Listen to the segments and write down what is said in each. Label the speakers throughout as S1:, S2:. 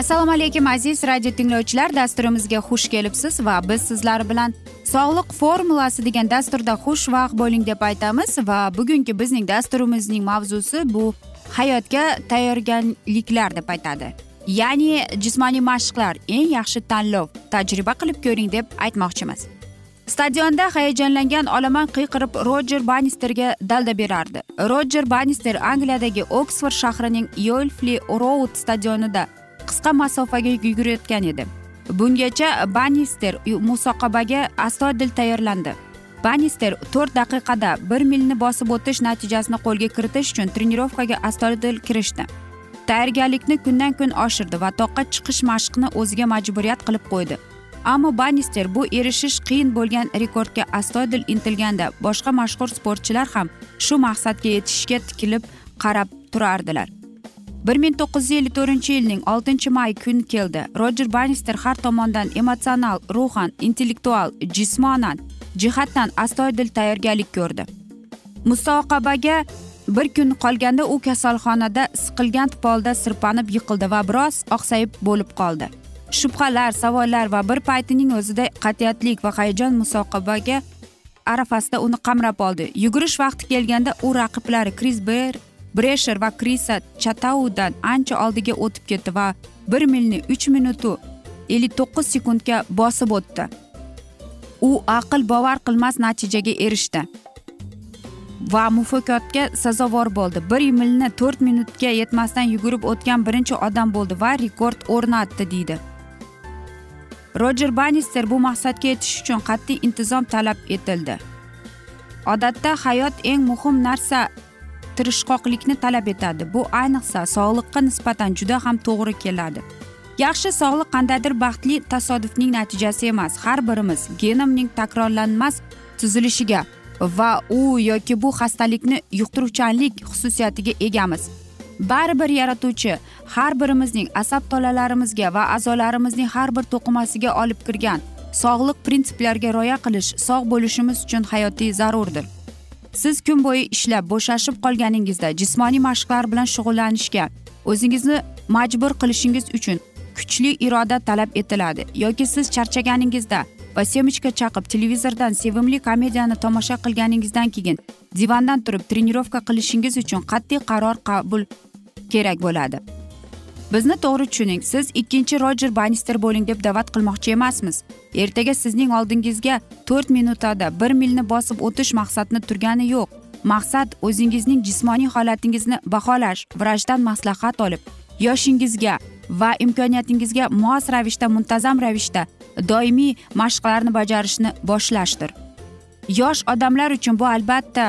S1: assalomu alaykum aziz radio tinglovchilar. Dasturimizga xush kelibsiz va biz sizlar bilan sog'liq formulasi degan dasturda xushvaqt bo'ling deb aytamiz va bugungi bizning dasturimizning mavzusi bu hayotga tayyorgarliklar deb aytadi. Ya'ni jismoniy mashqlar eng yaxshi tanlov tajriba qilib ko'ring deb aytmoqchimiz. Stadionda hayajonlangan olomon qiyqirib rojer bannisterga dalda berardi. Rojer bannister angliyadagi oksford shahrining yolfli roud stadionida qisqa masofaga yugurayotgan edi. Bungacha bannister musoqabaga astoydil tayyorlandi. Bannister to'rt daqiqada bir milni bosib o'tish natijasini qo'lga kiritish uchun trenirovkaga astoydil kirishdi. Tayyorgarlikni kundan kun oshirdi va toqqa chiqish mashqini o'ziga majburiyat qilib qo'ydi. Ammo bannister bu erishish qiyin bo'lgan rekordga astoydil intilganda boshqa mashhur sportchilar ham shu maqsadga yetishishga tikilib qarab turardilar. Bir ming to'qqiz yuz ellik to'rtinchi yilning oltinchi may kuni keldi. Rojer bannister har tomondan emotsional ruhan intellektual jismonan jihatdan astoydil tayyorgarlik ko'rdi. Musoqabaga bir kun qolganda u kasalxonada siqilgan polda sirpanib yiqildi va biroz oqsayib bo'lib qoldi. Shubhalar savollar va bir paytining o'zida qat'iyatlik va hayajon musoqabaga arafasida uni qamrab oldi. Yugurish vaqti kelganda u raqiblari kris ber bresher va krisa chataudan ancha oldiga o'tib ketdi va bir milni uch minutu ellik to'qqiz sekundga bosib o'tdi. U aql bovar qilmas natijaga erishdi va muvaffaqiyatga sazovor bo'ldi. Bir milni to'rt minutga yetmasdan yugurib o'tgan birinchi odam bo'ldi va rekord o'rnatdi deydi. Rojer bannister bu maqsadga yetish uchun qat'iy intizom talab etildi. Odatda hayot eng muhim narsa tirishqoqlikni talab etadi. Bu ayniqsa sog'liqqa nisbatan juda ham to'g'ri keladi. Yaxshi sog'liq qandaydir baxtli tasodifning natijasi emas. Har birimiz genomning takrorlanmas tuzilishiga va u yoki bu xastalikni yuqtiruvchanlik xususiyatiga egamiz. Baribir yaratuvchi har birimizning asab tolalarimizga va a'zolarimizning har bir to'qimasiga olib kirgan sog'liq prinsiplariga rioya qilish sog' bo'lishimiz uchun hayotiy zarurdir. Siz kun bo'yi ishlab bo'shashib qolganingizda jismoniy mashqlar bilan shug'ullanishga o'zingizni majbur qilishingiz uchun kuchli iroda talab etiladi. Yoki siz charchaganingizda va semechka chaqib televizordan sevimli komediyani tomosha qilganingizdan keyin divandan turib trenirovka qilishingiz uchun qat'iy qaror qabul kerak bo'ladi. Bizni to'g'ri tushuning. Siz ikkinchi rojer bannister bo'ling deb da'vat qilmoqchi emasmiz ertaga sizning oldingizga to'rt minutada bir milni bosib o'tish maqsadni turgani yo'q. Maqsad o'zingizning jismoniy holatingizni baholash vrachdan maslahat olib yoshingizga va imkoniyatingizga mos ravishda muntazam ravishda doimiy mashqlarni bajarishni boshlashdir. Yosh odamlar uchun bu albatta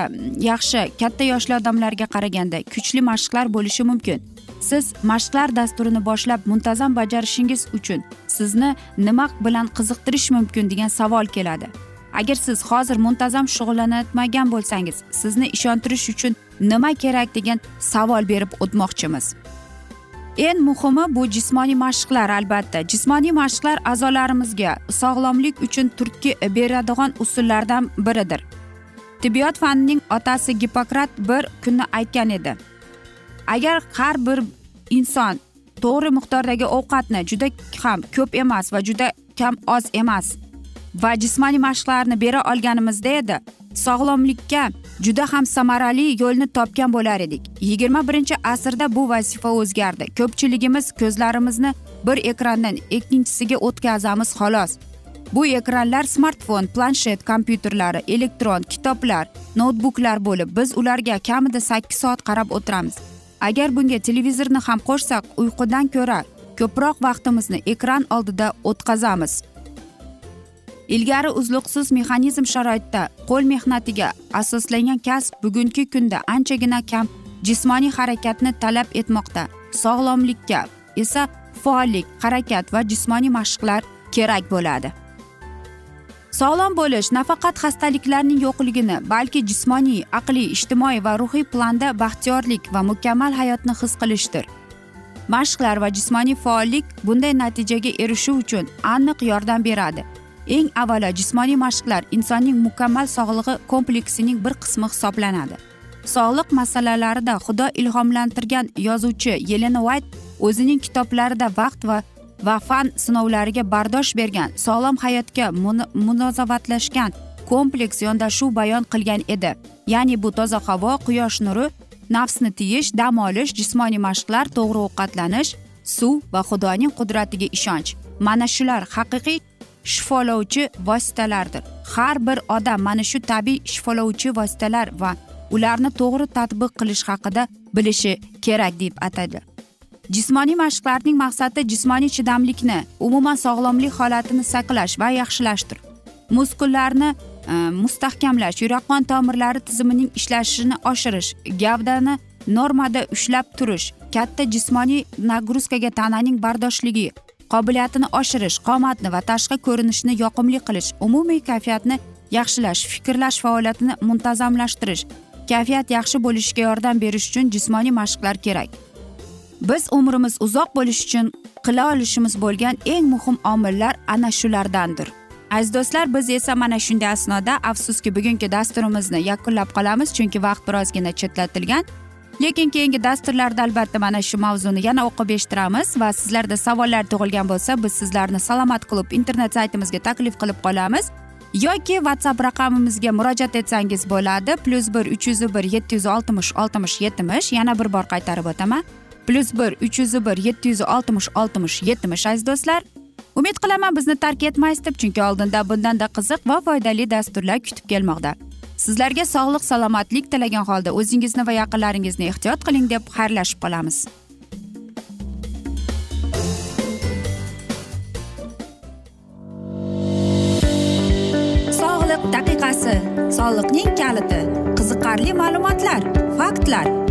S1: yaxshi katta yoshli odamlarga qaraganda kuchli mashqlar bo'lishi mumkin. Siz mashqlar dasturini boshlab muntazam bajarishingiz uchun sizni nima bilan qiziqtirish mumkin degan savol keladi. Agar siz hozir muntazam shug'ullanmagan bo'lsangiz sizni ishontirish uchun nima kerak degan savol berib o'tmoqchimiz. Eng muhimi bu jismoniy mashqlar albatta. Jismoniy mashqlar a'zolarimizga sog'lomlik uchun turtki beradigan usullardan biridir. Tibbiyot fanining otasi gippokrat bir kuni aytgan edi. Agar har bir inson to'g'ri miqdordagi ovqatni juda ham ko'p emas va juda kam oz emas va jismoniy mashqlarni bera olganimizda edi sog'lomlikka juda ham samarali yo'lni topgan bo'lar edik. Yigirma birinchi asrda bu vazifa o'zgardi. Ko'pchiligimiz ko'zlarimizni bir ekrandan ikkinchisiga o'tkazamiz xolos. Bu ekranlar smartfon planshet kompyuterlari elektron kitoblar noutbuklar bo'lib biz ularga kamida sakkiz soat qarab o'tiramiz. Agar bunga televizorni ham qo'shsak uyqudan ko'ra ko'proq vaqtimizni ekran oldida o'tkazamiz. Ilgari uzluqsiz mexanizm sharoitida qo'l mehnatiga asoslangan kasb bugungi kunda anchagina kam jismoniy harakatni talab etmoqda. Sog'lomlikka esa faollik harakat va jismoniy mashqlar kerak bo'ladi. Sog'lom bo'lish nafaqat xastaliklarning yo'qligini balki jismoniy aqliy ijtimoiy va ruhiy planda baxtiyorlik va mukammal hayotni his qilishdir. Mashqlar va jismoniy faollik bunday natijaga erishish uchun aniq yordam beradi. Eng avvalo jismoniy mashqlar insonning mukammal sog'lig'i kompleksining bir qismi hisoblanadi. Sog'liq masalalarida xudo ilhomlantirgan yozuvchi yelena uayt o'zining kitoblarida vaqt va va fan sinovlariga bardosh bergan sog'lom hayotga munosabatlashgan kompleks yondashuv bayon qilgan edi. Ya'ni bu toza havo quyosh nuri nafsni tiyish dam olish jismoniy mashqlar to'g'ri ovqatlanish suv va xudoning qudratiga ishonch. Mana shular haqiqiy shifolovchi vositalardir. Har bir odam mana shu tabiiy shifolovchi vositalar va ularni to'g'ri tadbiq qilish haqida bilishi kerak deb atadi. Jismoniy mashqlarning maqsadi jismoniy chidamlikni umuman sog'lomlik holatini saqlash va yaxshilashdir muskullarni e, mustahkamlash yurak qon tomirlari tizimining ishlashini oshirish gavdani normada ushlab turish katta jismoniy nagruzkaga tananing bardoshligi qobiliyatini oshirish qomatni va tashqi ko'rinishni yoqimli qilish umumiy kayfiyatni yaxshilash fikrlash faoliyatini muntazamlashtirish kayfiyat yaxshi bo'lishiga yordam berish uchun jismoniy mashqlar kerak. Biz umrimiz uzoq bo'lishi uchun qila olishimiz bo'lgan eng muhim omillar ana shulardandir. Aziz do'stlar biz esa mana shunday asnoda afsuski bugungi dasturimizni yakunlab qolamiz chunki vaqt birozgina chetlatilgan. Lekin keyingi dasturlarda albatta mana shu mavzuni yana o'qib eshittiramiz va sizlarda savollar tug'ilgan bo'lsa biz sizlarni salomat klub internet saytimizga taklif qilib qolamiz. Yoki whatsapp raqamimizga murojaat etsangiz bo'ladi plyus bir uch yuz bir yetti yuz oltmish oltmish yetmish yana bir bor qaytarib o'taman. Plyus bir uch yuz bir yetti yuz oltmish oltmish yetmish aziz do'stlar umid qilaman bizni tark etmaysiz deb chunki oldinda bundanda qiziq va foydali dasturlar kutib kelmoqda sizlarga sog'lik salomatlik tilagan holda o'zingizni va yaqinlaringizni ehtiyot qiling deb xayrlashib qolamiz. Sog'liq daqiqasi soliqning kaliti qiziqarli ma'lumotlar faktlar.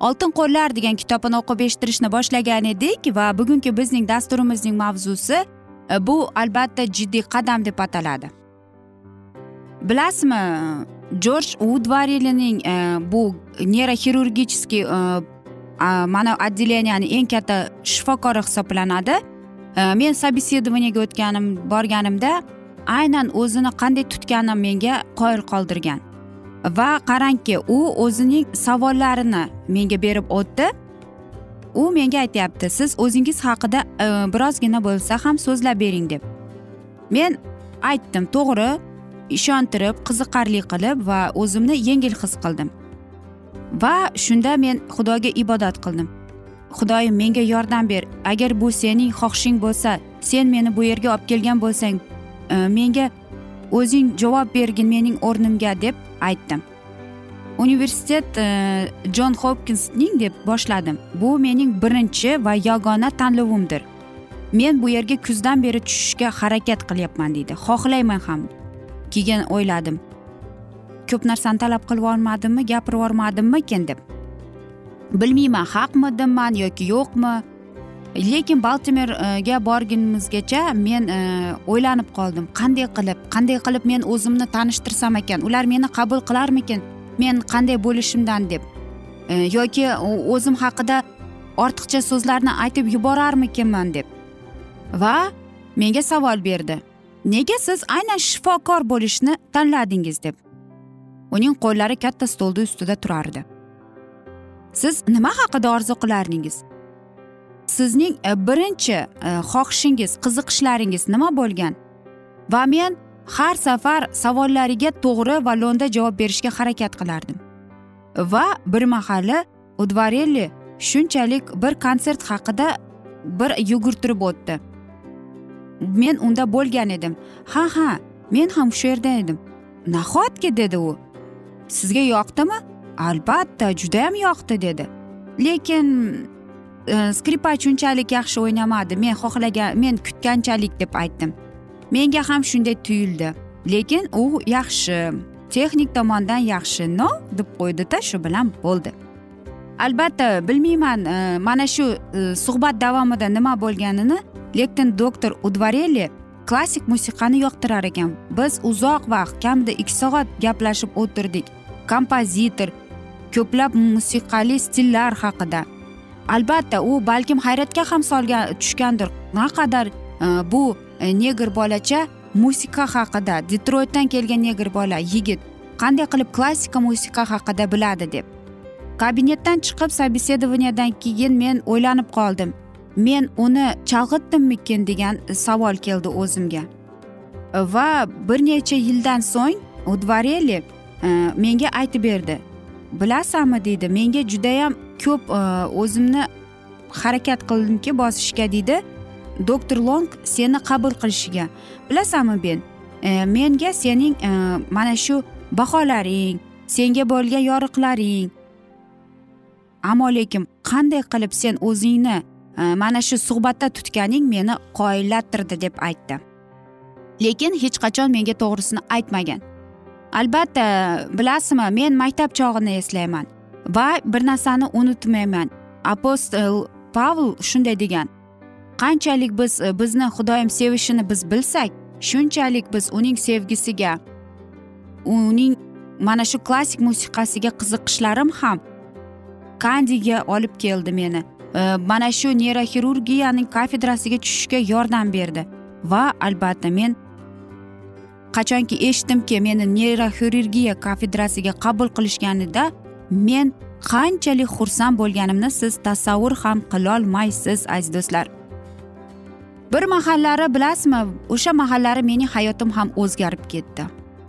S1: oltin qo'llar degan kitobini o'qib eshittirishni boshlagan edik va bugungi bizning dasturimizning mavzusi e, bu albatta jiddiy qadam deb ataladi. Bilasizmi jorj udvarilining e, bu neyroxirurgicheskiy e, mana отделениyaning eng katta shifokori hisoblanadi. E, men собеседованияga o'tganim borganimda aynan o'zini qanday tutgani menga qoyil qoldirgan. Va qarangki u o'zining savollarini menga berib o'tdi. U menga aytyapti siz o'zingiz haqida e, birozgina bo'lsa ham so'zlab bering deb. Men aytdim to'g'ri ishontirib qiziqarli qilib va o'zimni yengil his qildim va shunda men xudoga ibodat qildim. Xudoyim menga yordam ber. Agar bu sening xohishing bo'lsa sen meni bu yerga olib kelgan bo'lsang e, menga o'zing javob bergin mening o'rnimga deb aytdim. Universitet e, jon hopkinsning deb boshladim. Bu mening birinchi va yagona tanlovimdir. Men bu yerga kuzdan beri tushishga harakat qilyapman deydi. Xohlayman ham. Keyin o'yladim. Ko'p narsani talab qilib yubormadimmi gapirib yubormadimmikin deb. Bilmayman haqmidiman yoki yo'qmi? Lekin baltimerga borgunimizgacha men e, o'ylanib qoldim. Qanday qilib qanday qilib men o'zimni tanishtirsam ekan? Ular meni qabul qilarmikin? Men qanday bo'lishimdan deb e, yoki o'zim haqida ortiqcha so'zlarni aytib yuborarmikinman deb. Va menga savol berdi. Nega siz aynan shifokor bo'lishni tanladingiz deb. Uning qo'llari katta stolni ustida turardi. Siz nima haqida orzu qilardingiz? Sizning e, birinchi e, xohishingiz qiziqishlaringiz nima bo'lgan? Va men har safar savollariga to'g'ri va lo'nda javob berishga harakat qilardim. Va bir mahali udvarelli shunchalik bir konsert haqida bir yugurtirib o'tdi. Men unda bo'lgan edim. Ha ha men ham shu yerda edim. Nahotki? dedi u. Sizga yoqdimi? Albatta judayam yoqdi dedi. Lekin Э, skripach unchalik yaxshi o'ynamadi. Men xohlagan men kutganchalik deb aytdim. Menga ham shunday tuyuldi. Lekin u yaxshi texnik tomondan yaxshi no deb qo'ydida shu bilan bo'ldi. Albatta bilmayman e, mana shu e, suhbat davomida nima bo'lganini lekin doktor udvareli klassik musiqani yoqtirar ekan. Biz uzoq vaqt kamida ikki soat gaplashib o'tirdik. Kompozitor ko'plab musiqali stillar haqida. Albatta u balkim hayratga ham solgan tushgandir. Naqadar e, bu e, negr bolacha musiqa haqida detroytdan kelgan negr bola yigit qanday qilib klassika musiqa haqida biladi deb. Kabinetdan chiqib собеседованиядан keyin men o'ylanib qoldim. Men uni chalg'itdimmikin degan savol keldi o'zimga. Va bir necha yildan so'ng udvareli e, menga aytib berdi. Bilasanmi deydi menga judayam ko'p e, o'zimni harakat qildimki bosishga deydi doktor long seni qabul qilishiga. Bilasanmi ben? E, menga sening e, mana shu baholaring senga bo'lgan yoriqlaring. Ammo lekin qanday qilib sen o'zingni e, mana shu suhbatda tutganing meni qoyillattirdi deb aytdi. Lekin hech qachon menga to'g'risini aytmagan. Albatta bilasizmi men maktab chog'ini eslayman. Va bir narsani unutmayman. Apostol pavl shunday degan. Qanchalik biz e, bizni xudoyim sevishini biz bilsak shunchalik biz uning sevgisiga uning mana shu klassik musiqasiga qiziqishlarim ham kandiga olib keldi meni. E, mana shu neyroxirurgiyaning kafedrasiga tushishga yordam berdi. Va albatta men qachonki eshitdimki meni neyroxirurgiya kafedrasiga qabul qilishganida men qanchalik xursand bo'lganimni siz tasavvur ham qilolmaysiz aziz do'stlar. Bir mahallari bilasizmi o'sha mahallari mening hayotim ham o'zgarib ketdi.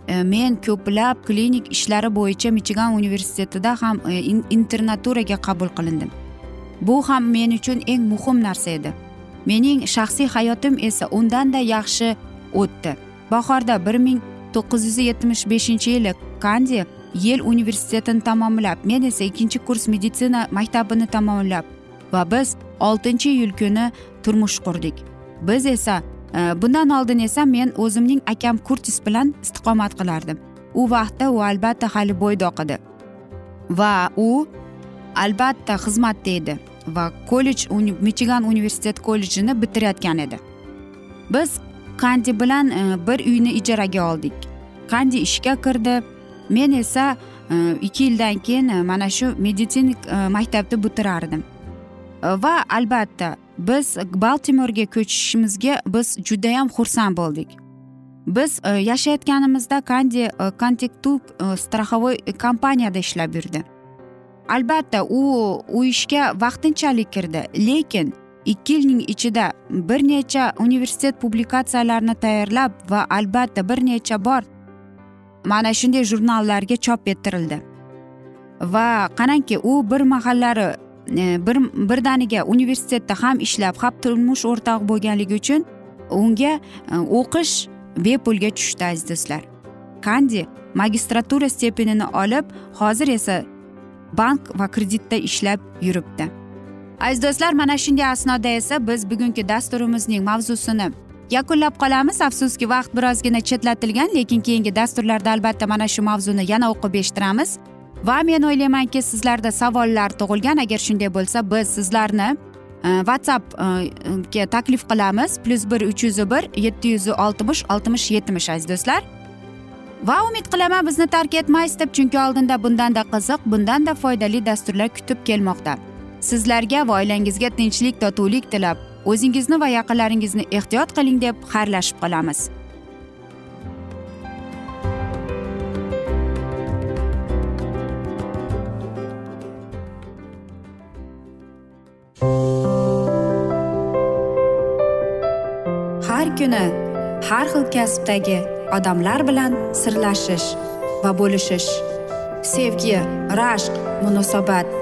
S1: E, men ko'plab klinik ishlari bo'yicha michigan universitetida ham e, internaturaga qabul qilindim. Bu ham men uchun eng muhim narsa edi. Mening shaxsiy hayotim esa undanda yaxshi o'tdi. Bahorda bir ming to'qqiz yuz yetmish beshinchi yili kandi yel universitetini tamomlab men esa ikkinchi kurs meditsina maktabini tamomlab va biz oltinchi iyul kuni turmush qurdik. Biz esa e, bundan oldin esa men o'zimning akam kurtis bilan istiqomat qilardim. U vaqtda u albatta hali bo'ydoq edi va u albatta xizmatda edi va kollej michigan universitet kollejini bitirayotgan edi. Biz kandi bilan e, bir uyni ijaraga oldik. Kandi ishga kirdi men esa e, ikki yildan keyin e, mana shu meditsinik e, maktabni bitirardim. Va albatta biz baltimorga ko'chishimizga biz judayam xursand bo'ldik. Biz yashayotganimizda kandi kontektu страховой kompaniyada ishlab yurdi. Albatta u u ishga vaqtinchalik kirdi lekin ikki yilning ichida bir necha universitet publikatsiyalarini tayyorlab va albatta bir necha bor mana shunday jurnallarga chop ettirildi. Va qarangki u bir mahallari e, bir birdaniga universitetda ham ishlab ham turmush o'rtog'i bo'lganligi uchun unga e, o'qish bepulga tushdi aziz do'stlar kandi magistratura stepenini olib hozir esa bank va kreditda ishlab yuribdi. Aziz do'stlar mana shunday asnoda esa biz bugungi dasturimizning mavzusini yakunlab qolamiz. Afsuski vaqt birozgina chetlatilgan lekin keyingi dasturlarda albatta mana shu mavzuni yana o'qib eshittiramiz. Va men o'ylaymanki sizlarda savollar tug'ilgan. Agar shunday bo'lsa biz sizlarni e, whatsappga e, e, taklif qilamiz. Plyus bir uch yuz bir yetti yuz oltmish oltmish yetmish aziz do'stlar. Va umid qilaman bizni tark etmaysiz deb chunki oldinda bundanda qiziq bundanda foydali dasturlar kutib kelmoqda. Sizlarga va oilangizga tinchlik totuvlik tilab. O'zingizni va yaqinlaringizni ehtiyot qiling deb xayrlashib qolamiz. Har kuni har xil kasbdagi odamlar bilan sirlashish va bo'lishish. Sevgi rashq munosabat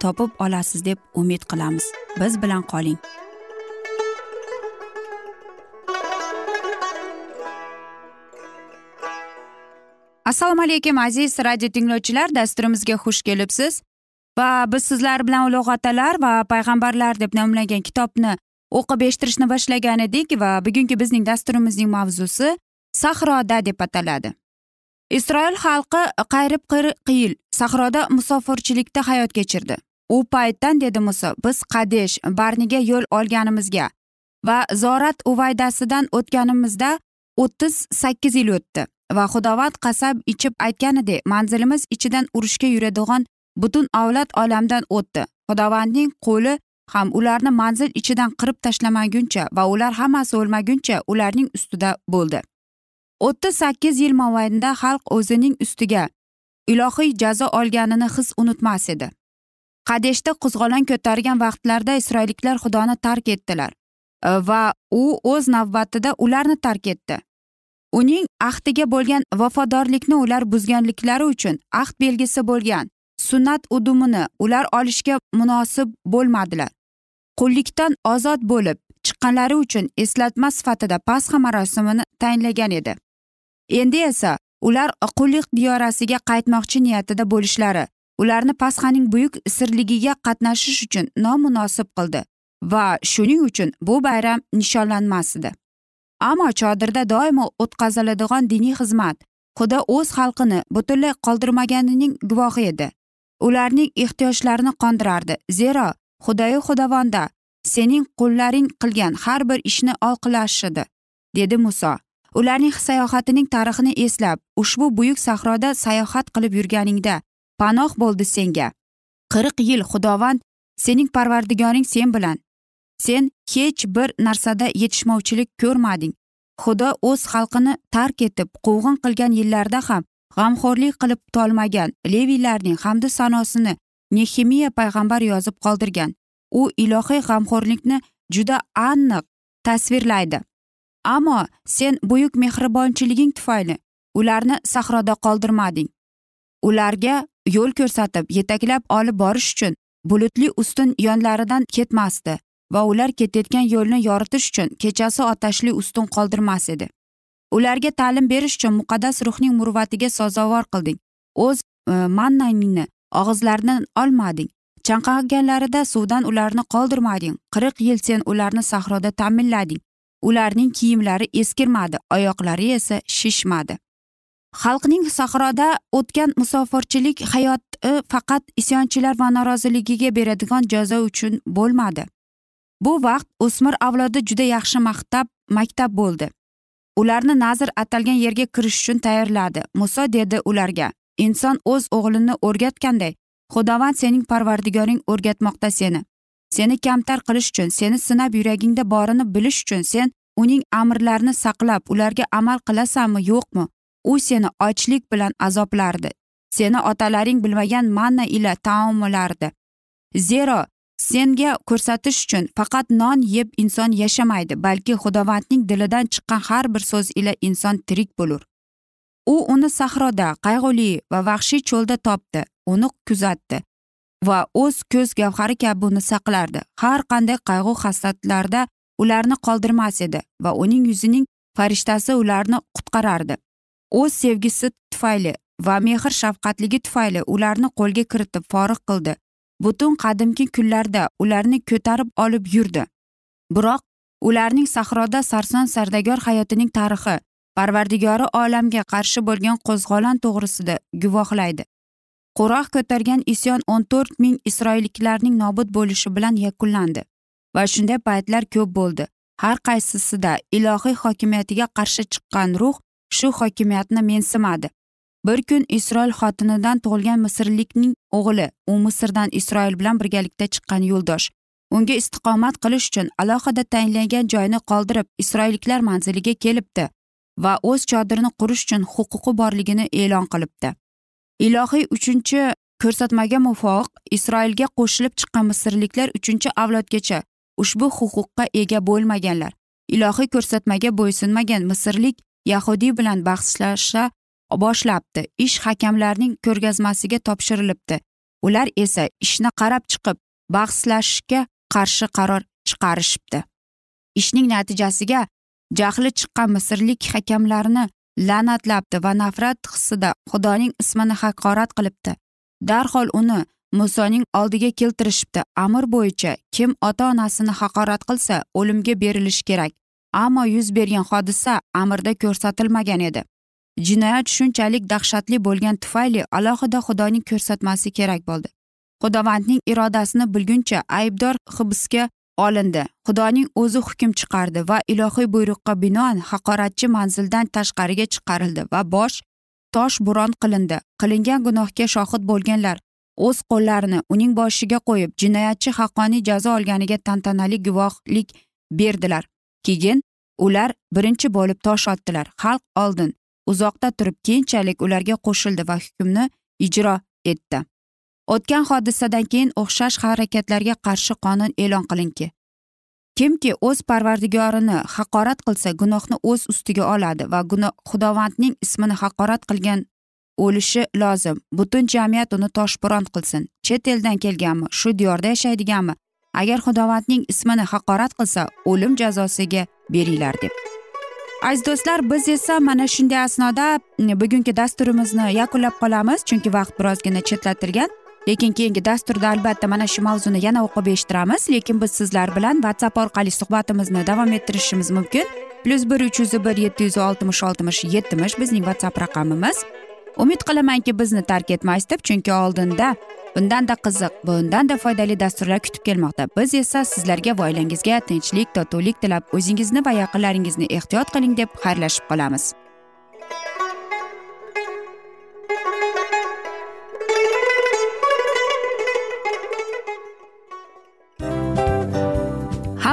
S1: topib olasiz deb umid qilamiz. Biz bilan qoling. Assalomu alaykum aziz radio tinglovchilar. Dasturimizga xush kelibsiz. Va biz sizlar bilan ulug' otalar va payg'ambarlar deb nomlangan kitobni o'qib eshittirishni boshlagan edik va bugungi bizning dasturimizning mavzusi sahroda deb ataladi. Isroil xalqi qayrib qiyil sahroda musofirchilikda hayot kechirdi. U paytdan dedi muso biz qadesh barniga yo'l olganimizga va zorat uvaydasidan o'tganimizda o'ttiz sakkiz yil o'tdi va xudovand qasab ichib aytganidek manzilimiz ichidan urushga yuradigan butun avlod olamdan o'tdi. Xudovandning qo'li ham ularni manzil ichidan qirib tashlamaguncha va ular hammasi o'lmaguncha ularning ustida bo'ldi. O'ttiz sakkiz yil mobaynida xalq o'zining ustiga ilohiy jazo olganini his unutmas edi. Qadeshda qo'zg'olon ko'targan vaqtlarda isroilliklar xudoni tark etdilar e, va u o'z navbatida ularni tark etdi. Uning ahdiga bo'lgan vafodorlikni ular buzganliklari uchun ahd belgisi bo'lgan sunnat udumini ular olishga munosib bo'lmadilar. Qullikdan ozod bo'lib chiqqanlari uchun eslatma sifatida pasxa marosimini tayinlagan edi. Endi esa ular qullik diyorasiga qaytmoqchi niyatida bo'lishlari ularni pasxaning buyuk sirligiga qatnashish uchun nomunosib qildi va shuning uchun bu bayram nishonlanmasdi. Ammo chodirda doimo o'tkaziladigan diniy xizmat xudo o'z xalqini butunlay qoldirmaganining guvohi edi. Ularning ehtiyojlarini qondirardi zero xudoyu xudovonda sening qullaring qilgan har bir ishni olqilashidi dedi muso. Ularning sayohatining tarixini eslab ushbu buyuk sahroda sayohat qilib yurganingda panoh bo'ldi senga. Qirq yil xudovand sening parvardigoring sen bilan. Sen hech bir narsada yetishmovchilik ko'rmading. Xudo o'z xalqini tark etib quvg'in qilgan yillarda ham g'amxo'rlik qilib tolmagan leviylarning hamdu sanosini nehemiya payg'ambar yozib qoldirgan. U ilohiy g'amxo'rlikni juda aniq tasvirlaydi. Ammo sen buyuk mehribonchiliging tufayli ularni sahroda qoldirmading. Ularga yo'l ko'rsatib yetaklab olib borish uchun bulutli ustun yonlaridan ketmasdi va ular ketayotgan yo'lni yoritish uchun kechasi otashli ustun qoldirmas edi. Ularga ta'lim berish uchun muqaddas ruhning muruvvatiga sazovor qilding. O'z e, mannangni og'izlaridan olmading. Chanqaganlarida suvdan ularni qoldirmading. Qirq yil sen ularni sahroda ta'minlading. Ularning kiyimlari eskirmadi oyoqlari esa shishmadi. Xalqning sahroda o'tgan musofirchilik hayoti faqat isyonchilar va noroziligiga beradigan jazo uchun bo'lmadi. Bu vaqt o'smir avlodi juda yaxshi maktab maktab bo'ldi. Ularni nazr atalgan yerga kirish uchun tayyorladi. Muso dedi ularga inson o'z o'g'lini o'rgatganday xudovand sening parvardigoring o'rgatmoqda seni. Seni kamtar qilish uchun seni sinab yuragingda borini bilish uchun sen uning amrlarini saqlab ularga amal qilasanmi yo'qmi? U seni ochlik bilan azoblardi. Seni otalaring bilmagan manna ila taomlardi. Zero senga ko'rsatish uchun faqat non yeb inson yashamaydi balki xudovandning dilidan chiqqan har bir so'z ila inson tirik bo'lur. U uni sahroda qayg'uli va vahshiy cho'lda topdi uni kuzatdi. Va o'z ko'z gavhari kabi uni saqlardi. Har qanday qayg'u hasratlarda ularni qoldirmas edi va uning yuzining farishtasi ularni qutqarardi. O'z sevgisi tufayli va mehr shafqatligi tufayli ularni qo'lga kiritib forig' qildi. Butun qadimki kunlarda ularni ko'tarib olib yurdi. Biroq ularning sahroda sarson sardagor hayotining tarixi parvardigori olamga qarshi bo'lgan qo'zg'olon to'g'risida guvohlaydi. Qurah ko'targan isyon o'n to'rt ming isroilliklarning nobud bo'lishi bilan yakunlandi va shunday paytlar ko'p bo'ldi. Har qaysisida ilohiy hokimiyatiga qarshi chiqqan ruh shu hokimiyatni mensimadi. Bir kun isroil xotinidan tug'ilgan misrlikning o'g'li u misrdan isroil bilan birgalikda chiqqan yo'ldosh. Unga istiqomat qilish uchun alohida tayinlangan joyni qoldirib isroilliklar manziliga kelibdi va o'z chodirini qurish uchun huquqi borligini e'lon qilibdi. Ilohiy uchinchi ko'rsatmaga muvofiq isroilga qo'shilib chiqqan misrliklar uchinchi avlodgacha ushbu huquqqa ega bo'lmaganlar. Ilohiy ko'rsatmaga bo'ysunmagan misrlik yahudiy bilan bahslasha boshlabdi. Ish hakamlarning ko'rgazmasiga topshirilibdi. Ular esa ishni qarab chiqib bahslashishga qarshi qaror chiqarishibdi. Ishning natijasiga jahli chiqqan misrlik hakamlarni la'natlabdi va nafrat hissida xudoning ismini haqorat qilibdi. Darhol uni musoning oldiga keltirishibdi. Amr bo'yicha kim ota onasini haqorat qilsa o'limga berilishi kerak. Ammo yuz bergan hodisa amirda ko'rsatilmagan edi. Jinoyat shunchalik dahshatli bo'lgani tufayli alohida xudoning ko'rsatmasi kerak bo'ldi. Xudovandning irodasini bilguncha aybdor hibsga olindi. Xudoning o'zi hukm chiqardi va ilohiy buyruqqa binoan haqoratchi manzildan tashqariga chiqarildi va bosh tosh buron qilindi. Qilingan gunohga shohid bo'lganlar o'z qo'llarini uning boshiga qo'yib jinoyatchi haqqoniy jazo olganiga tantanali guvohlik berdilar. Keyin ular birinchi bo'lib tosh otdilar. Xalq oldin uzoqda turib keyinchalik ularga qo'shildi va hukmni ijro etdi. O'tgan hodisadan keyin o'xshash harakatlarga qarshi qonun e'lon qilinki kimki o'z parvardigorini haqorat qilsa gunohni o'z ustiga oladi va xudovandning ismini haqorat qilgan o'lishi lozim. Butun jamiyat uni toshbo'ron qilsin. Chet eldan kelganmi shu diyorda yashaydiganmi? Agar xudovandning ismini haqorat qilsa o'lim jazosiga beringlar deb. Aziz do'stlar biz esa mana shunday asnoda mm, bugungi dasturimizni yakunlab qolamiz chunki vaqt birozgina chetlatilgan. Lekin keyingi dasturda albatta mana shu mavzuni yana o'qib eshittiramiz. Lekin biz sizlar bilan whatsapp orqali suhbatimizni davom ettirishimiz mumkin. Plyus bir uch yuz bir yetti yuz oltmish oltmish yetmish bizning whatsapp raqamimiz. Umid qilamanki bizni tark etmaysiz deb chunki oldinda bundanda qiziq bundanda foydali dasturlar kutib kelmoqda. Biz esa sizlarga va oilangizga tinchlik totuvlik tilab o'zingizni va yaqinlaringizni ehtiyot qiling deb xayrlashib qolamiz.